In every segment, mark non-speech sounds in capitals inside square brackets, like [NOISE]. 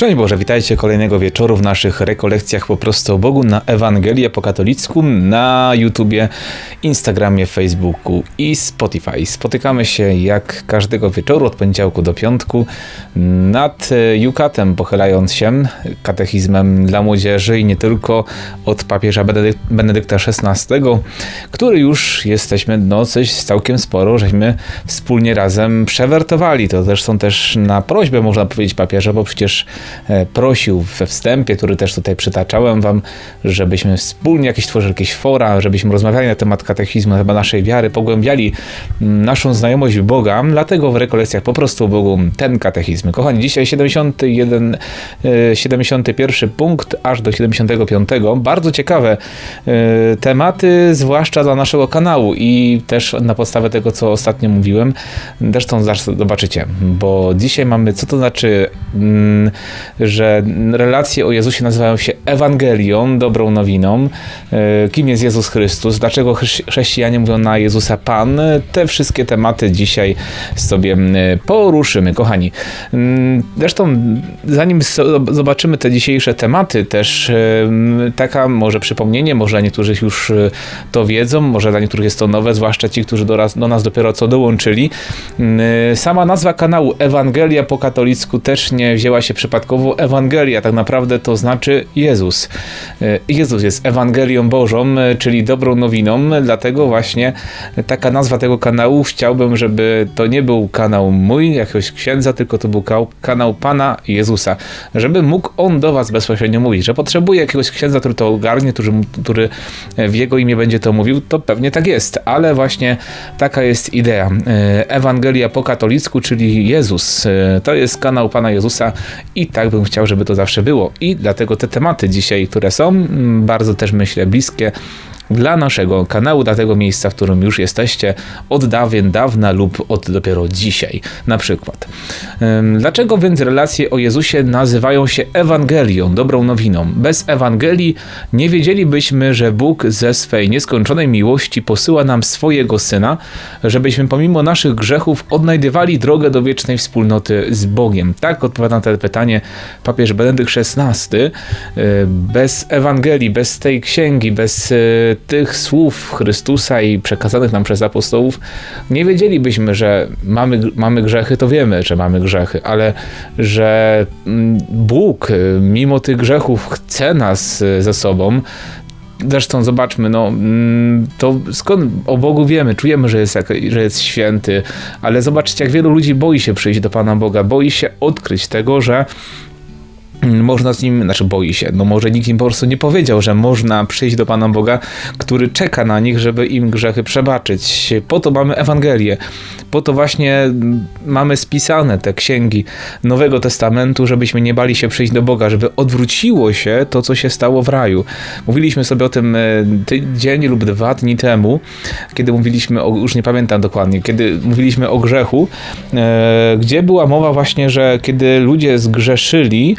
Szczęść Boże, witajcie kolejnego wieczoru w naszych rekolekcjach po prostu o Bogu na Ewangelię po katolicku na YouTubie, Instagramie, Facebooku i Spotify. Spotykamy się jak każdego wieczoru od poniedziałku do piątku nad Jukatem, pochylając się katechizmem dla młodzieży i nie tylko od papieża Benedykta XVI, który już jesteśmy, no coś całkiem sporo, żeśmy wspólnie razem przewertowali. To zresztą też na prośbę można powiedzieć papieża, bo przecież E, prosił we wstępie, który też tutaj przytaczałem wam, żebyśmy wspólnie jakieś tworzyli jakieś fora, żebyśmy rozmawiali na temat katechizmu, na naszej wiary, pogłębiali mm, naszą znajomość Boga, dlatego w rekolekcjach po prostu Bogu ten katechizm. Kochani, dzisiaj 71, 71 e, punkt aż do 75. Bardzo ciekawe e, tematy, zwłaszcza dla naszego kanału i też na podstawę tego, co ostatnio mówiłem. Zresztą zobaczycie, bo dzisiaj mamy, co to znaczy mm, że relacje o Jezusie nazywają się Ewangelią, dobrą nowiną. E, kim jest Jezus Chrystus? Dlaczego chrześcijanie mówią na Jezusa Pan? Te wszystkie tematy dzisiaj sobie poruszymy, kochani. Zresztą, zanim zobaczymy te dzisiejsze tematy, też taka może przypomnienie, może dla niektórych już e, to wiedzą, może dla niektórych jest to nowe, zwłaszcza ci, którzy do, do nas dopiero co dołączyli. Sama nazwa kanału Ewangelia po katolicku też nie wzięła się przypadkowo Ewangelia tak naprawdę to znaczy Jezus. E, Jezus jest Ewangelią Bożą, e, czyli dobrą nowiną, dlatego właśnie taka nazwa tego kanału. Chciałbym, żeby to nie był kanał mój, jakiegoś księdza, tylko to był kanał Pana Jezusa. Żeby mógł On do Was bezpośrednio mówić, że potrzebuje jakiegoś księdza, który to ogarnie, który, który w jego imię będzie to mówił, to pewnie tak jest, ale właśnie taka jest idea. E, Ewangelia po katolicku, czyli Jezus. To jest kanał Pana Jezusa i tak bym chciał, żeby to zawsze było. I dlatego te tematy dzisiaj, które są, mm, bardzo też myślę bliskie dla naszego kanału, dla tego miejsca, w którym już jesteście od dawien dawna lub od dopiero dzisiaj, na przykład. Dlaczego więc relacje o Jezusie nazywają się Ewangelią, dobrą nowiną? Bez Ewangelii nie wiedzielibyśmy, że Bóg ze swej nieskończonej miłości posyła nam swojego Syna, żebyśmy pomimo naszych grzechów odnajdywali drogę do wiecznej wspólnoty z Bogiem. Tak odpowiada na to pytanie papież Benedykt XVI. E, bez Ewangelii, bez tej księgi, bez e, tych słów Chrystusa i przekazanych nam przez apostołów nie wiedzielibyśmy, że mamy, mamy grzechy, to wiemy, że mamy grzechy, ale że mm, Bóg mimo tych grzechów chce nas e, ze sobą, Zresztą zobaczmy, no mm, to skąd o Bogu wiemy, czujemy, że jest, że jest święty, ale zobaczcie, jak wielu ludzi boi się przyjść do Pana Boga, boi się odkryć tego, że można z nim, znaczy boi się, no może nikt im po prostu nie powiedział, że można przyjść do Pana Boga, który czeka na nich, żeby im grzechy przebaczyć. Po to mamy Ewangelię, po to właśnie mamy spisane te księgi Nowego Testamentu, żebyśmy nie bali się przyjść do Boga, żeby odwróciło się to, co się stało w raju. Mówiliśmy sobie o tym e, tydzień lub dwa dni temu, kiedy mówiliśmy o, już nie pamiętam dokładnie, kiedy mówiliśmy o grzechu, e, gdzie była mowa właśnie, że kiedy ludzie zgrzeszyli,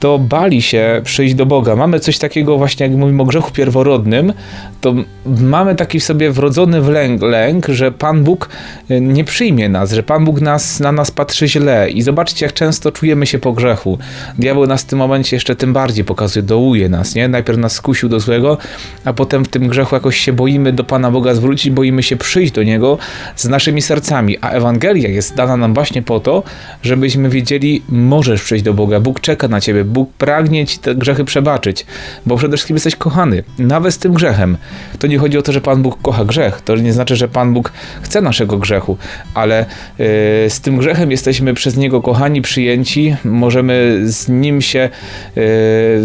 to bali się przyjść do Boga. Mamy coś takiego właśnie, jak mówimy o grzechu pierworodnym, to mamy taki w sobie wrodzony lęk, lęk, że Pan Bóg e, nie przyjmie nas, że Pan Bóg nas, na nas patrzy źle. I zobaczcie, jak często czujemy się po grzechu. Diabeł nas w tym momencie jeszcze tym bardziej pokazuje, dołuje nas, nie? Najpierw nas skusił do złego, a potem w tym grzechu jakoś się boimy do Pana Boga zwrócić, boimy się przyjść do Niego z naszymi sercami. A Ewangelia jest dana nam właśnie po to, żebyśmy wiedzieli, możesz przyjść do Boga, Bóg czeka na Ciebie, Bóg pragnie ci te grzechy przebaczyć, bo przede wszystkim jesteś kochany, nawet z tym grzechem. To nie chodzi o to, że Pan Bóg kocha grzech, to nie znaczy, że Pan Bóg chce naszego grzechu, ale yy, z tym grzechem jesteśmy przez Niego kochani, przyjęci, możemy z Nim się yy,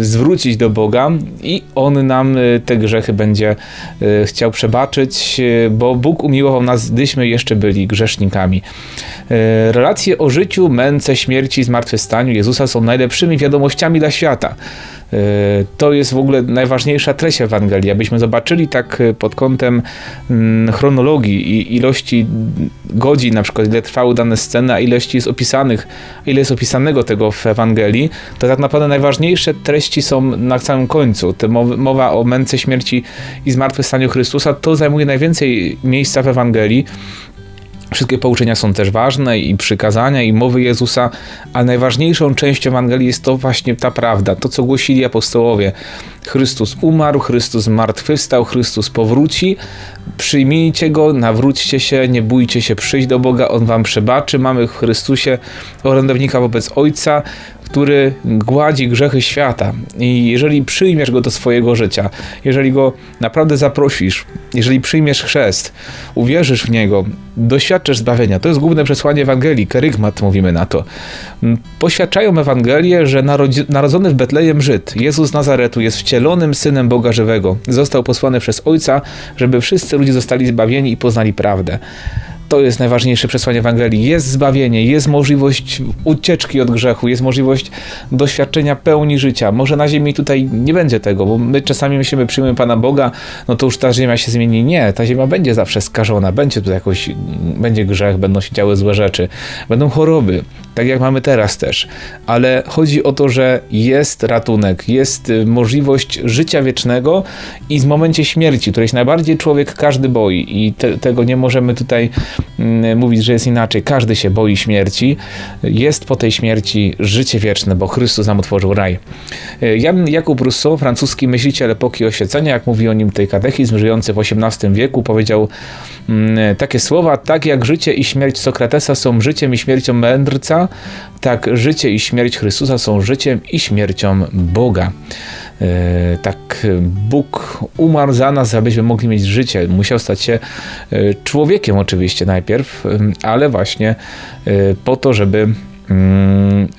zwrócić do Boga i On nam yy, te grzechy będzie chciał przebaczyć, bo Bóg umiłował nas, gdyśmy jeszcze byli grzesznikami. Relacje o życiu, męce, śmierci, zmartwychwstaniu Jezusa są najlepszymi wiadomościami wiadomościami dla świata. E, to jest w ogóle najważniejsza treść Ewangelii, abyśmy zobaczyli tak e, pod kątem mm, chronologii i ilości godzin, na przykład ile trwały dane sceny, a ilości jest opisanych, ile jest opisanego tego w Ewangelii, to tak naprawdę najważniejsze treści są na samym końcu. Te mowa o męce śmierci i zmartwychwstaniu Chrystusa, to zajmuje najwięcej miejsca w Ewangelii Wszystkie pouczenia są też ważne i przykazania i mowy Jezusa, ale najważniejszą częścią Ewangelii jest to właśnie ta prawda, to co głosili apostołowie. Chrystus umarł, Chrystus zmartwychwstał, Chrystus powróci. Przyjmijcie Go, nawróćcie się, nie bójcie się przyjść do Boga, On wam przebaczy. Mamy w Chrystusie orędownika wobec Ojca, który gładzi grzechy świata. I jeżeli przyjmiesz go do swojego życia, jeżeli go naprawdę zaprosisz, jeżeli przyjmiesz chrzest, uwierzysz w niego, doświadczysz zbawienia, to jest główne przesłanie Ewangelii, kerygmat mówimy na to. Poświadczają Ewangelię, że narodzony w Betlejem Żyd, Jezus Nazaretu, jest wcielonym synem Boga żywego. Został posłany przez Ojca, żeby wszyscy ludzie zostali zbawieni i poznali prawdę. To jest najważniejsze przesłanie Ewangelii. Jest zbawienie, jest możliwość ucieczki od grzechu, jest możliwość doświadczenia pełni życia. Może na ziemi tutaj nie będzie tego, bo my czasami myślimy, przyjmujemy Pana Boga, no to już ta ziemia się zmieni. Nie, ta ziemia będzie zawsze skażona, będzie tu jakoś, będzie grzech, będą się działy złe rzeczy, będą choroby, tak jak mamy teraz też. Ale chodzi o to, że jest ratunek, jest y, możliwość życia wiecznego i w momencie śmierci, której się najbardziej człowiek każdy boi i te, tego nie możemy tutaj mm, mówić, że jest inaczej. Każdy się boi śmierci. Jest po tej śmierci życie wieczne, bo Chrystus nam otworzył raj. Y, Jan Jakub Rousseau, francuski myśliciel epoki oświecenia, jak mówi o nim tej katechizm, żyjący w XVIII wieku, powiedział mm, takie słowa, tak jak życie i śmierć Sokratesa są życiem i śmiercią mędrca, tak życie i śmierć Chrystusa są życiem i śmiercią Boga. E, tak Bóg umarł za nas, abyśmy mogli mieć życie. Musiał stać się e, człowiekiem oczywiście najpierw, ale właśnie e, po to, żeby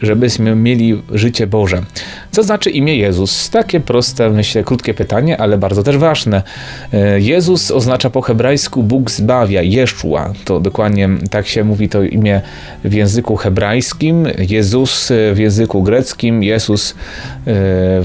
żebyśmy mieli życie Boże. Co znaczy imię Jezus? Takie proste, myślę, krótkie pytanie, ale bardzo też ważne. E, Jezus oznacza po hebrajsku Bóg zbawia, Jeszua. To dokładnie tak się mówi to imię w języku hebrajskim, Jezus w języku greckim, Jezus e,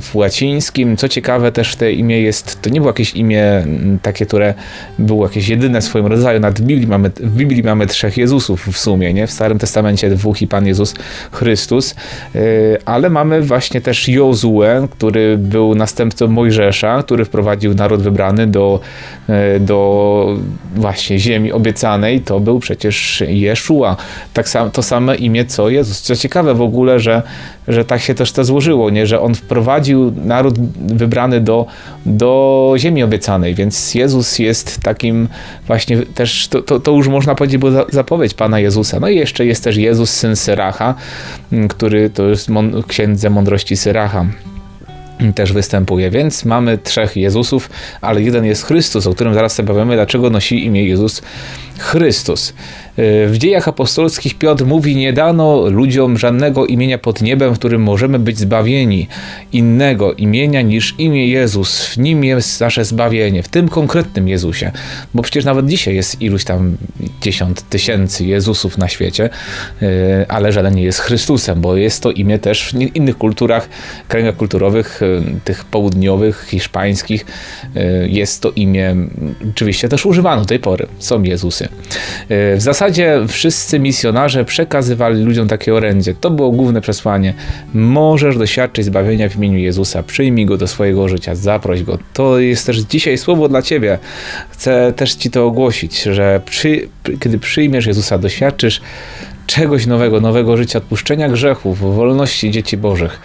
w łacińskim. Co ciekawe, też te imię jest, to nie było jakieś imię takie, które było jakieś jedyne w swoim rodzaju. Nad Biblii mamy, w Biblii mamy trzech Jezusów w sumie, nie? W Starym Testamencie dwóch i Pan Jezus Chrystus, e, ale mamy właśnie też Jozue, który był następcą Mojżesza, który wprowadził naród wybrany do, e, do właśnie ziemi obiecanej, to był przecież Jeszua. Tak sam, to same imię co Jezus. Co ciekawe w ogóle, że, że tak się też to złożyło, nie? że on wprowadził naród wybrany do, do ziemi obiecanej, więc Jezus jest takim właśnie też, to, to, to już można powiedzieć, bo zapowiedź Pana Jezusa. No i jeszcze jest też Jezus, syn Syracha, który to jest księdze mądrości Syracha też występuje, więc mamy trzech Jezusów, ale jeden jest Chrystus, o którym zaraz sobie powiemy, dlaczego nosi imię Jezus Chrystus. E, w dziejach apostolskich Piotr mówi: Nie dano ludziom żadnego imienia pod niebem, w którym możemy być zbawieni, innego imienia niż imię Jezus. W nim jest nasze zbawienie, w tym konkretnym Jezusie. Bo przecież nawet dzisiaj jest iluś tam dziesiąt tysięcy Jezusów na świecie, e, ale żaden nie jest Chrystusem, bo jest to imię też w innych kulturach, kręgach kulturowych, e, tych południowych, hiszpańskich. Jest to imię, oczywiście też używano do tej pory. Są Jezusy. W zasadzie zasadzie wszyscy misjonarze przekazywali ludziom takie orędzie. To było główne przesłanie. Możesz doświadczyć zbawienia w imieniu Jezusa. Przyjmij go do swojego życia, zaproś go. To jest też dzisiaj słowo dla ciebie. Chcę też ci to ogłosić, że przy, kiedy przyjmiesz Jezusa, doświadczysz czegoś nowego, nowego życia, odpuszczenia grzechów, wolności dzieci bożych.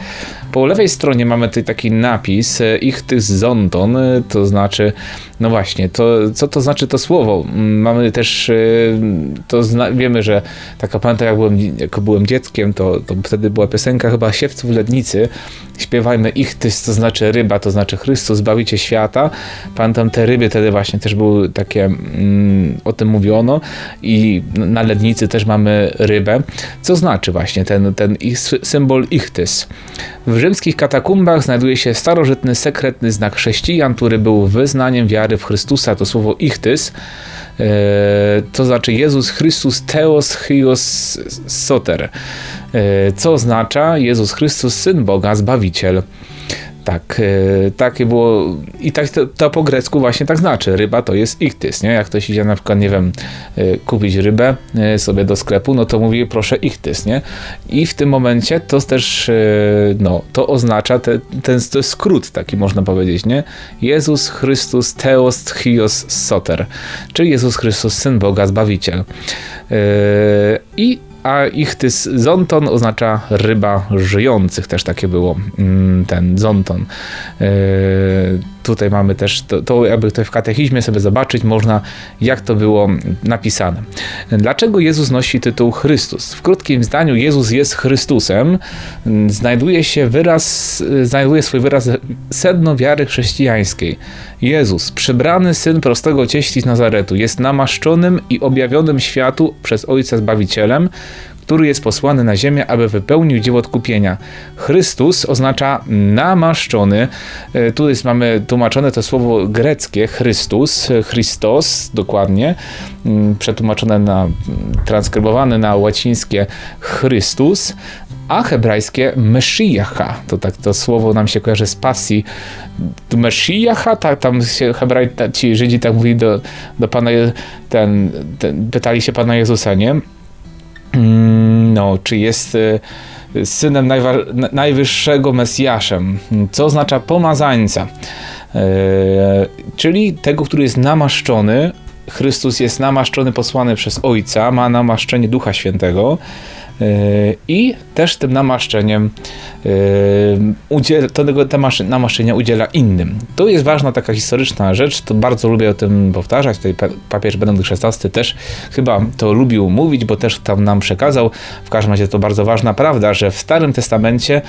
Po lewej stronie mamy tutaj taki napis e, ich tych zonton, e, to znaczy, no właśnie, to, co to znaczy to słowo? Mm, mamy też, e, to zna, wiemy, że taka pamiętam jak byłem, byłem dzieckiem, to, to wtedy była piosenka chyba Siewców Lednicy, śpiewajmy ich tys, to znaczy ryba, to znaczy Chrystus, zbawicie świata. Pamiętam te ryby wtedy właśnie też były takie, mm, o tym mówiono i na Lednicy też mamy rybę, co znaczy właśnie ten, ten ich, symbol ichtys. W rzymskich katakumbach znajduje się starożytny, sekretny znak chrześcijan, który był wyznaniem wiary w Chrystusa, to słowo ichtys, e, to znaczy Jezus Chrystus Theos Chios Soter, e, co oznacza Jezus Chrystus, Syn Boga, Zbawiciel. Tak, takie było i tak to, to, po grecku właśnie tak znaczy. Ryba to jest ichtys, nie? Jak ktoś idzie na przykład, nie wiem, e, kupić rybę e, sobie do sklepu, no to mówi proszę ichtys, nie? I w tym momencie to też, no, to oznacza te, ten to skrót taki można powiedzieć, nie? Jezus Chrystus Theos Chios Soter, czyli Jezus Chrystus, Syn Boga, Zbawiciel. I a ichtys zonton oznacza ryba żyjących, też takie było mm, ten zonton. E, tutaj mamy też, to, to jakby w katechizmie sobie zobaczyć, można jak to było napisane. Dlaczego Jezus nosi tytuł Chrystus? W krótkim zdaniu Jezus jest Chrystusem, znajduje się wyraz, znajduje swój wyraz sedno wiary chrześcijańskiej. Jezus, przybrany Syn prostego cieśli z Nazaretu, jest namaszczonym i objawionym światu przez Ojca Zbawicielem, który jest posłany na ziemię, aby wypełnił dzieło odkupienia. Chrystus oznacza namaszczony. E, tu jest, mamy tłumaczone to słowo greckie Chrystus, Christos dokładnie, mm, przetłumaczone na, transkrybowane na łacińskie Chrystus, a hebrajskie Meshiacha. To tak to słowo nam się kojarzy z pasji. Meshiacha, tak, tam się hebraj, ci Żydzi tak mówili do, do Pana, ten, ten, pytali się Pana Jezusa, nie? Mm, no, czy jest y, synem najwyższego Mesjaszem, co oznacza pomazańca, e, czyli tego, który jest namaszczony. Chrystus jest namaszczony, posłany przez Ojca, ma namaszczenie Ducha Świętego i też tym namaszczeniem Yy, udziel, tego namaszczenia udziela innym. To jest ważna taka historyczna rzecz, to bardzo lubię o tym powtarzać. Tutaj papież Benedykt XVI też chyba to lubił mówić, bo też tam nam przekazał. W każdym razie to bardzo ważna prawda, że w Starym Testamencie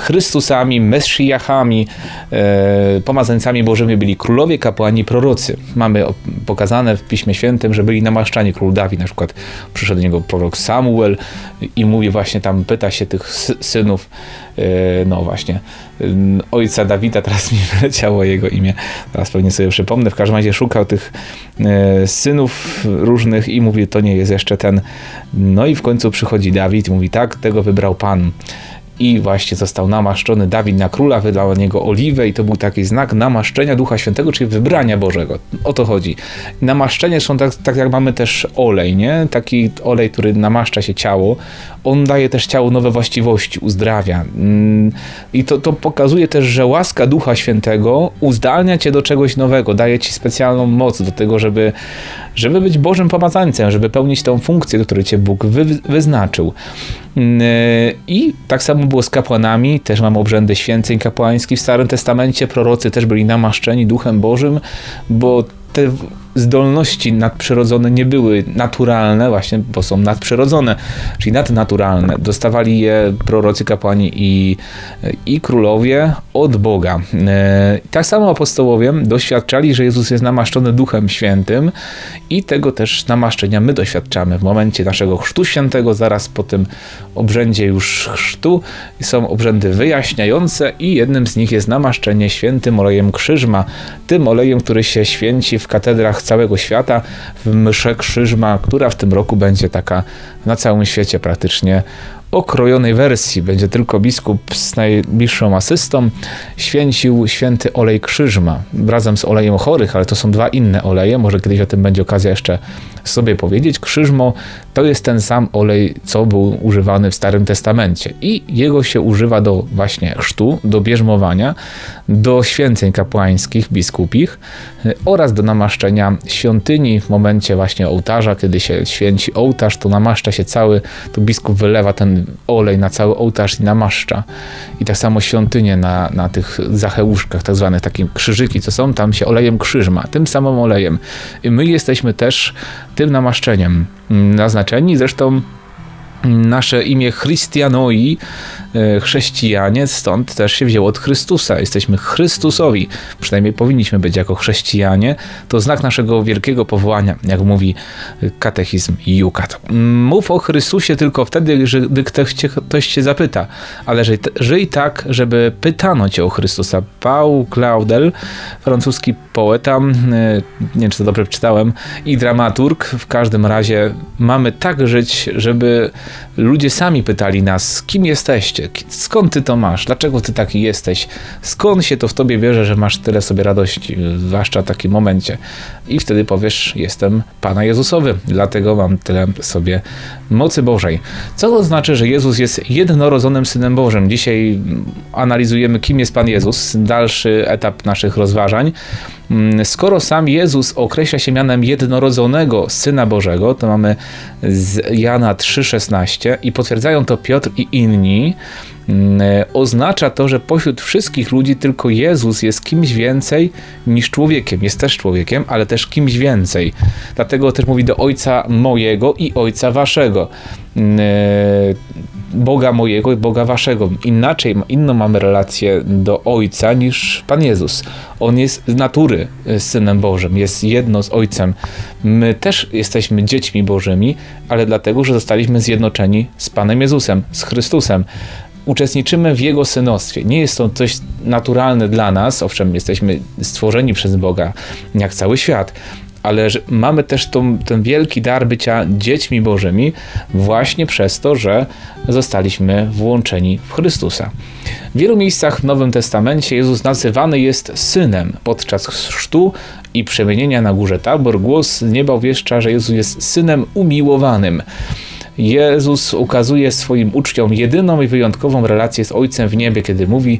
Chrystusami, Mesjachami, e, pomazańcami Bożymi byli królowie, kapłani, prorocy. Mamy pokazane w Piśmie Świętym, że byli namaszczani. Król Dawid na przykład przyszedł do niego prorok Samuel i mówi właśnie tam, pyta się tych synów, E, no właśnie, ojca Dawida, teraz mi [LAUGHS] wyleciało jego imię, teraz pewnie sobie przypomnę, w każdym razie szukał tych e, synów różnych i mówi, to nie jest jeszcze ten. No i w końcu przychodzi Dawid i mówi, tak, tego wybrał Pan i właśnie został namaszczony Dawid na króla, wydał na niego oliwę i to był taki znak namaszczenia Ducha Świętego, czyli wybrania Bożego. O to chodzi. Namaszczenie są tak, tak jak mamy też olej, nie? Taki olej, który namaszcza się ciało. On daje też ciału nowe właściwości, uzdrawia. Mm, I to, to pokazuje też, że łaska Ducha Świętego uzdalnia cię do czegoś nowego, daje ci specjalną moc do tego, żeby, żeby być Bożym pomazańcem, żeby pełnić tą funkcję, do której cię Bóg wy, wyznaczył. Mm, I tak samo było z kapłanami, też mamy obrzędy święceń kapłańskich w Starym Testamencie, prorocy też byli namaszczeni Duchem Bożym, bo te zdolności nadprzyrodzone nie były naturalne, właśnie, bo są nadprzyrodzone, czyli nadnaturalne. Dostawali je prorocy, kapłani i, i królowie od Boga. E, tak samo apostołowie doświadczali, że Jezus jest namaszczony Duchem Świętym i tego też namaszczenia my doświadczamy w momencie naszego chrztu świętego, zaraz po tym obrzędzie już chrztu są obrzędy wyjaśniające i jednym z nich jest namaszczenie świętym olejem krzyżma, tym olejem, który się święci w katedrach całego świata w mszę krzyżma, która w tym roku będzie taka na całym świecie praktycznie okrojonej wersji. Będzie tylko biskup z najbliższą asystą święcił święty olej krzyżma razem z olejem chorych, ale to są dwa inne oleje. Może kiedyś o tym będzie okazja jeszcze sobie powiedzieć. Krzyżmo to jest ten sam olej, co był używany w Starym Testamencie i jego się używa do właśnie chrztu, do bierzmowania, do święceń kapłańskich, biskupich oraz do namaszczenia świątyni w momencie właśnie ołtarza, kiedy się święci ołtarz, to namaszcza się cały, to biskup wylewa ten olej na cały ołtarz i namaszcza. I tak samo świątynie na, na tych zacheuszkach, tak zwane takie krzyżyki, co są, tam się olejem krzyżma, tym samym olejem. I my jesteśmy też tym namaszczeniem naznaczeni. Zresztą nasze imię Christianoi, e, chrześcijanie, stąd też się wzięło od Chrystusa. Jesteśmy Chrystusowi, przynajmniej powinniśmy być jako chrześcijanie. To znak naszego wielkiego powołania, jak mówi katechizm Jukat. Mów o Chrystusie tylko wtedy, gdy ktoś cię, ktoś cię zapyta, ale żyj, żyj tak, żeby pytano cię o Chrystusa. Paul Claudel, francuski poeta, e, nie wiem czy to dobrze przeczytałem, i dramaturg, w każdym razie mamy tak żyć, żeby ludzie sami pytali nas, kim jesteście, skąd ty to masz, dlaczego ty taki jesteś, skąd się to w tobie bierze, że masz tyle sobie radości, zwłaszcza w takim momencie. I wtedy powiesz, jestem Pana Jezusowy, dlatego mam tyle sobie mocy Bożej. Co to znaczy, że Jezus jest jednorodzonym Synem Bożym? Dzisiaj analizujemy, kim jest Pan Jezus, dalszy etap naszych rozważań. Mm, skoro sam Jezus określa się mianem jednorodzonego Syna Bożego, to mamy z Jana 3,16 i potwierdzają to Piotr i inni, mm, oznacza to, że pośród wszystkich ludzi tylko Jezus jest kimś więcej niż człowiekiem. Jest też człowiekiem, ale też kimś więcej. Dlatego też mówi do Ojca mojego i Ojca waszego. Boga mojego i Boga waszego. Inaczej, inną mamy relację do Ojca niż Pan Jezus. On jest z natury Synem Bożym, jest jedno z Ojcem. My też jesteśmy dziećmi Bożymi, ale dlatego, że zostaliśmy zjednoczeni z Panem Jezusem, z Chrystusem uczestniczymy w Jego synostwie. Nie jest to coś naturalne dla nas, owszem, jesteśmy stworzeni przez Boga, jak cały świat, ale mamy też tą, ten wielki dar bycia dziećmi Bożymi właśnie przez to, że zostaliśmy włączeni w Chrystusa. W wielu miejscach w Nowym Testamencie Jezus nazywany jest synem. Podczas chrztu i przemienienia na górze Tabor głos z nieba uwieszcza, że Jezus jest synem umiłowanym. Jezus ukazuje swoim uczniom jedyną i wyjątkową relację z Ojcem w niebie, kiedy mówi: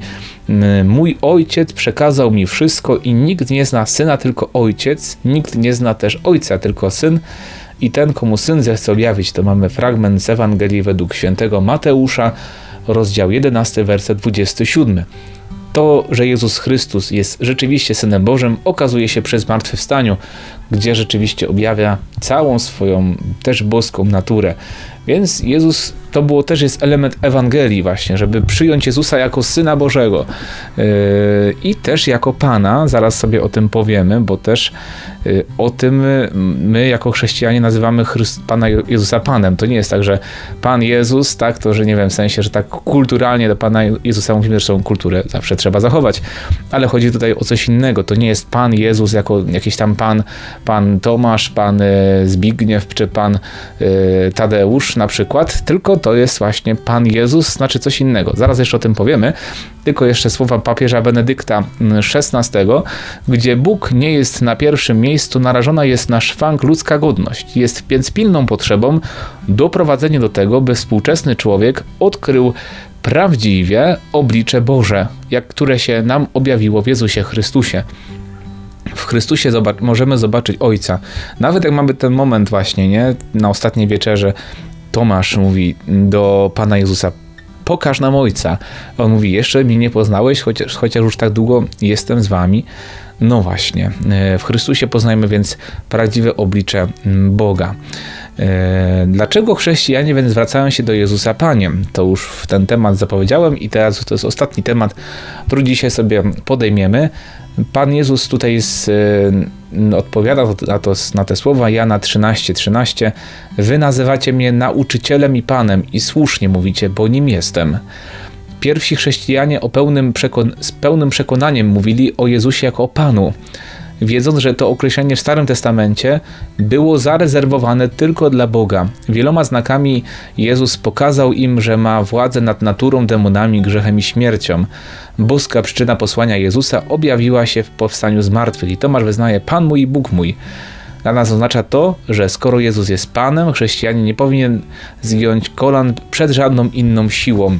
Mój Ojciec przekazał mi wszystko i nikt nie zna syna, tylko Ojciec, nikt nie zna też Ojca, tylko syn. I ten, komu syn zechce objawić, to mamy fragment z Ewangelii według świętego Mateusza, rozdział 11, werset 27 to, że Jezus Chrystus jest rzeczywiście Synem Bożym, okazuje się przez zmartwychwstaniu, gdzie rzeczywiście objawia całą swoją też boską naturę. Więc Jezus to było też jest element Ewangelii właśnie, żeby przyjąć Jezusa jako Syna Bożego yy, i też jako Pana, zaraz sobie o tym powiemy, bo też yy, o tym my jako chrześcijanie nazywamy Chryst Pana Jezusa Panem. To nie jest tak, że Pan Jezus, tak, to że nie wiem, w sensie, że tak kulturalnie do Pana Jezusa mówimy, że kulturę zawsze trzeba zachować, ale chodzi tutaj o coś innego. To nie jest Pan Jezus jako jakiś tam Pan, Pan Tomasz, Pan yy, Zbigniew czy Pan Tadeusz na przykład, tylko to jest właśnie Pan Jezus, znaczy coś innego. Zaraz jeszcze o tym powiemy. Tylko jeszcze słowa papieża Benedykta XVI, gdzie Bóg nie jest na pierwszym miejscu, narażona jest na szwank ludzka godność. Jest więc pilną potrzebą doprowadzenie do tego, by współczesny człowiek odkrył prawdziwie oblicze Boże, jak które się nam objawiło w Jezusie Chrystusie w Chrystusie możemy zobaczyć Ojca. Nawet jak mamy ten moment właśnie, nie? Na ostatniej wieczerze, Tomasz mówi do Pana Jezusa, pokaż nam Ojca. On mówi, jeszcze mnie nie poznałeś, chociaż, chociaż już tak długo jestem z wami. No właśnie, e, w Chrystusie poznajmy więc prawdziwe oblicze Boga. E, dlaczego chrześcijanie więc zwracają się do Jezusa Paniem? To już w ten temat zapowiedziałem i teraz to jest ostatni temat, który dzisiaj sobie podejmiemy. Pan Jezus tutaj jest, e, odpowiada na, to, na te słowa Jana 13:13. 13. Wy nazywacie mnie nauczycielem i panem i słusznie mówicie, bo nim jestem. Pierwsi chrześcijanie o pełnym z pełnym przekonaniem mówili o Jezusie jako o Panu wiedząc, że to określenie w Starym Testamencie było zarezerwowane tylko dla Boga. Wieloma znakami Jezus pokazał im, że ma władzę nad naturą, demonami, grzechem i śmiercią. Boska przyczyna posłania Jezusa objawiła się w powstaniu z i Tomasz wyznaje Pan mój i Bóg mój. Dla nas oznacza to, że skoro Jezus jest Panem, chrześcijanin nie powinien zgiąć kolan przed żadną inną siłą.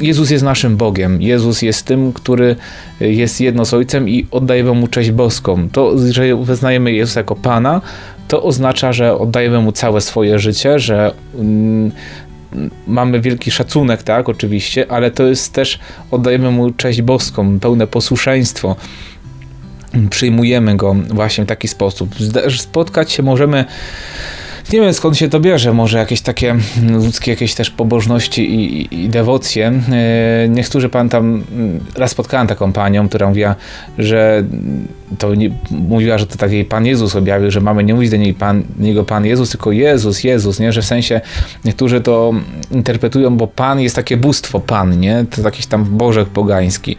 Jezus jest naszym Bogiem. Jezus jest tym, który jest jedno z Ojcem i oddajemy Mu cześć boską. To, że wyznajemy Jezusa jako Pana, to oznacza, że oddajemy Mu całe swoje życie, że mm, mamy wielki szacunek, tak, oczywiście, ale to jest też, oddajemy Mu cześć boską, pełne posłuszeństwo. Przyjmujemy Go właśnie w taki sposób. Spotkać się możemy nie wiem skąd się to bierze, może jakieś takie ludzkie jakieś też pobożności i, i dewocje. E, niektórzy pamiętam, mm, raz spotkałem taką panią, która mówiła, że to nie, mówiła, że to taki Pan Jezus objawił, że mamy nie mówić do niej pan, niego Pan Jezus, tylko Jezus, Jezus, nie? Że w sensie niektórzy to interpretują, bo Pan jest takie bóstwo Pan, nie? To jakiś tam bożek pogański.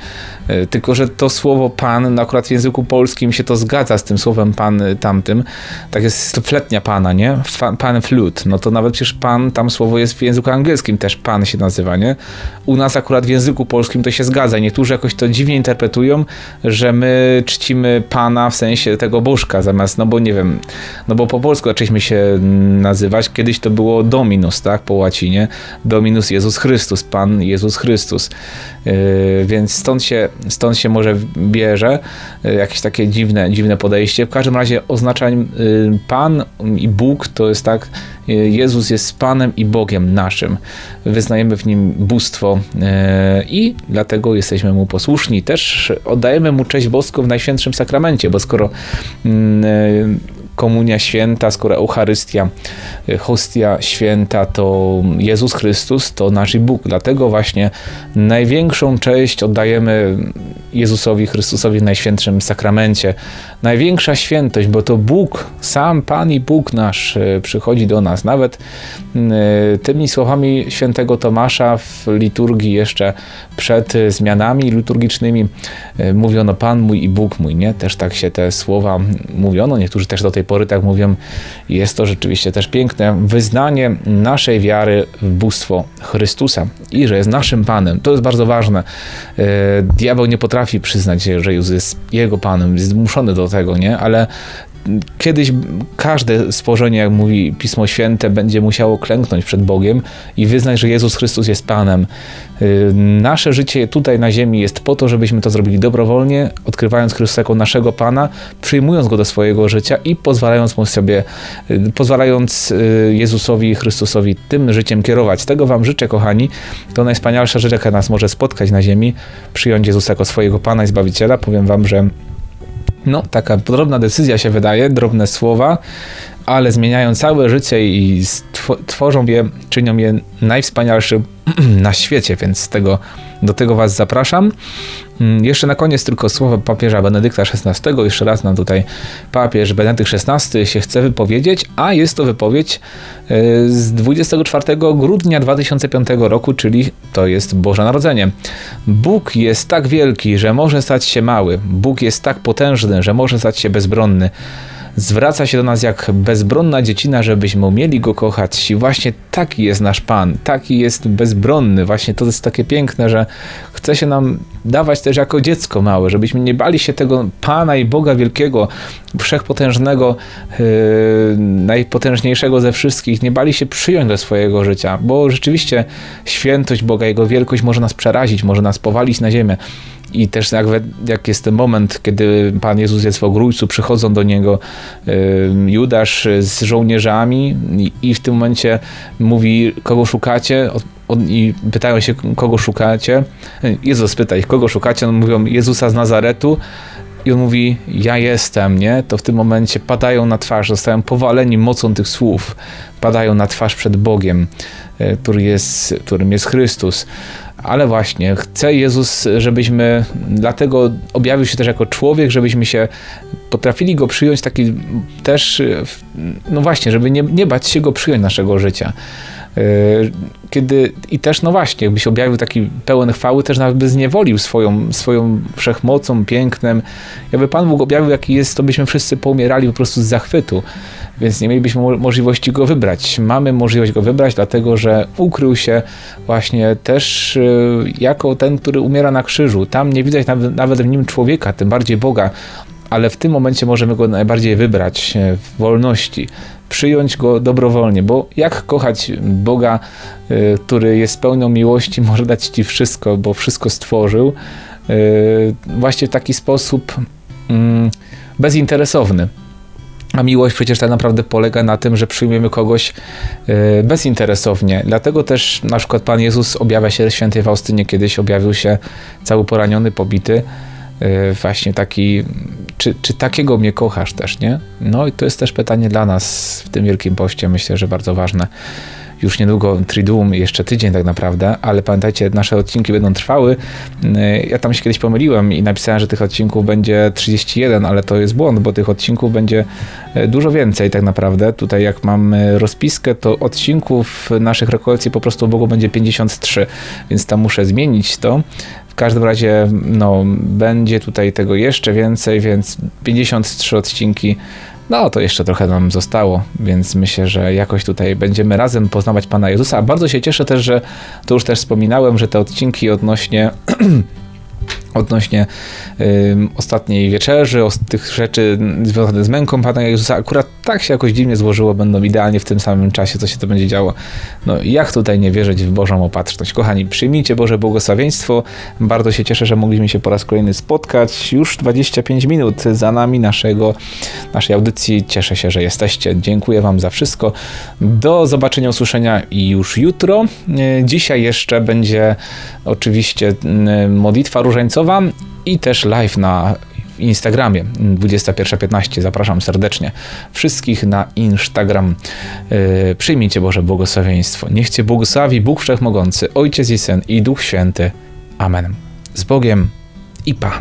E, tylko, że to słowo Pan, no akurat w języku polskim się to zgadza z tym słowem Pan tamtym. Tak jest fletnia Pana, nie? pan flute, no to nawet przecież pan, tam słowo jest w języku angielskim też pan się nazywa, nie? U nas akurat w języku polskim to się zgadza. Niektórzy jakoś to dziwnie interpretują, że my czcimy pana w sensie tego bożka zamiast, no bo nie wiem, no bo po polsku zaczęliśmy się nazywać, kiedyś to było Dominus, tak, po łacinie, Dominus Jezus Chrystus, Pan Jezus Chrystus, yy, więc stąd się, stąd się może bierze yy, jakieś takie dziwne, dziwne podejście. W każdym razie oznacza yy, Pan i Bóg to jest tak, Jezus jest Panem i Bogiem naszym. Wyznajemy w Nim bóstwo i dlatego jesteśmy Mu posłuszni. Też oddajemy Mu cześć boską w Najświętszym Sakramencie, bo skoro mm, komunia święta, skoro Eucharystia, y, hostia święta to Jezus Chrystus, to nasz Bóg. Dlatego właśnie największą cześć oddajemy Jezusowi Chrystusowi w Najświętszym Sakramencie. Największa świętość, bo to Bóg, sam Pan i Bóg nasz y, przychodzi do nas. Nawet y, tymi słowami świętego Tomasza w liturgii jeszcze przed zmianami liturgicznymi mówiono Pan mój i Bóg mój, nie? Też tak się te słowa mówiono. Niektórzy też do tej pory tak mówią, jest to rzeczywiście też piękne wyznanie naszej wiary w bóstwo Chrystusa i że jest naszym Panem. To jest bardzo ważne. E, diabeł nie potrafi przyznać, że Jezus jest jego Panem, jest zmuszony do tego, nie? Ale kiedyś każde stworzenie, jak mówi Pismo Święte, będzie musiało klęknąć przed Bogiem i wyznać, że Jezus Chrystus jest Panem. Y, nasze życie tutaj na ziemi jest po to, żebyśmy to zrobili dobrowolnie, odkrywając Chrystusa jako naszego Pana, przyjmując Go do swojego życia i pozwalając Mu sobie, y, pozwalając y, Jezusowi Chrystusowi tym życiem kierować. Tego Wam życzę, kochani. To najwspanialsza rzecz, jaka nas może spotkać na ziemi, przyjąć Jezusa jako swojego Pana i Zbawiciela. Powiem Wam, że no, taka drobna decyzja się wydaje, drobne słowa, ale zmieniają całe życie i tworzą je, czynią je najwspanialszym [CLEARS THROAT] na świecie, więc tego, do tego Was zapraszam. Mm, jeszcze na koniec tylko słowa papieża Benedykta XVI. Jeszcze raz nam tutaj papież Benedykt XVI się chce wypowiedzieć, a jest to wypowiedź e, z 24 grudnia 2005 roku, czyli to jest Boże Narodzenie. Bóg jest tak wielki, że może stać się mały. Bóg jest tak potężny, że może stać się bezbronny zwraca się do nas jak bezbronna dziecina, żebyśmy umieli go kochać. I właśnie taki jest nasz Pan, taki jest bezbronny. Właśnie to jest takie piękne, że chce się nam dawać też jako dziecko małe, żebyśmy nie bali się tego Pana i Boga wielkiego, wszechpotężnego, yy, najpotężniejszego ze wszystkich, nie bali się przyjąć do swojego życia, bo rzeczywiście świętość Boga, Jego wielkość może nas przerazić, może nas powalić na ziemię. I też jak, jak jest ten moment, kiedy Pan Jezus jest w ogrójcu, przychodzą do Niego Judasz z żołnierzami i, i w tym momencie mówi, kogo szukacie? I pytają się, kogo szukacie. Jezus pyta ich, kogo szukacie? On mówią, Jezusa z Nazaretu. I on mówi, ja jestem, nie? To w tym momencie padają na twarz, zostają powaleni mocą tych słów. Padają na twarz przed Bogiem, e, który jest, którym jest Chrystus ale właśnie chce Jezus, żebyśmy, dlatego objawił się też jako człowiek, żebyśmy się potrafili go przyjąć taki też, no właśnie, żeby nie, nie bać się go przyjąć naszego życia. E, kiedy i też, no właśnie, jakby się objawił taki pełen chwały, też nawet by zniewolił swoją, swoją wszechmocą, pięknem. Jakby Pan Bóg objawił, jaki jest, to byśmy wszyscy poumierali po prostu z zachwytu więc nie mielibyśmy możliwości go wybrać. Mamy możliwość go wybrać, dlatego że ukrył się właśnie też y, jako ten, który umiera na krzyżu. Tam nie widać nawet w nim człowieka, tym bardziej Boga, ale w tym momencie możemy go najbardziej wybrać e, w wolności, przyjąć go dobrowolnie, bo jak kochać Boga, e, który jest pełną miłości, [LAUGHS] może dać ci wszystko, bo wszystko stworzył, e, właśnie w taki sposób mm, bezinteresowny. A miłość przecież tak naprawdę polega na tym, że przyjmujemy kogoś e, bezinteresownie. Dlatego też na przykład Pan Jezus objawia się świętej Faustynie, kiedyś objawił się cały poraniony, pobity. Właśnie taki, czy, czy takiego mnie kochasz też, nie? No i to jest też pytanie dla nas w tym Wielkim Poście, myślę, że bardzo ważne już niedługo Triduum, jeszcze tydzień tak naprawdę, ale pamiętajcie, nasze odcinki będą trwały. Y, ja tam się kiedyś pomyliłem i napisałem, że tych odcinków będzie 31, ale to jest błąd, bo tych odcinków będzie y, dużo więcej tak naprawdę. Tutaj jak mam rozpiskę, to odcinków naszych rekolekcji po prostu Bogu będzie 53, więc tam muszę zmienić to. W każdym razie no, będzie tutaj tego jeszcze więcej, więc 53 odcinki No, to jeszcze trochę nam zostało, więc myślę, że jakoś tutaj będziemy razem poznawać Pana Jezusa. Bardzo się cieszę też, że to już też wspominałem, że te odcinki odnośnie [CLEARS THROAT] odnośnie y, ostatniej wieczerzy, o tych rzeczy związanych z męką Pana Jezusa, akurat tak się jakoś dziwnie złożyło, będą idealnie w tym samym czasie, co się to będzie działo. No jak tutaj nie wierzyć w Bożą opatrzność? Kochani, przyjmijcie Boże błogosławieństwo. Bardzo się cieszę, że mogliśmy się po raz kolejny spotkać. Już 25 minut za nami naszego, naszej audycji. Cieszę się, że jesteście. Dziękuję Wam za wszystko. Do zobaczenia, usłyszenia już jutro. Dzisiaj jeszcze będzie oczywiście y, modlitwa różańcowa, i też live na Instagramie 21.15. Zapraszam serdecznie wszystkich na Instagram. Yy, przyjmijcie Boże błogosławieństwo. Niech Cię błogosławi Bóg Wszechmogący, Ojciec i Syn i Duch Święty. Amen. Z Bogiem i Pa.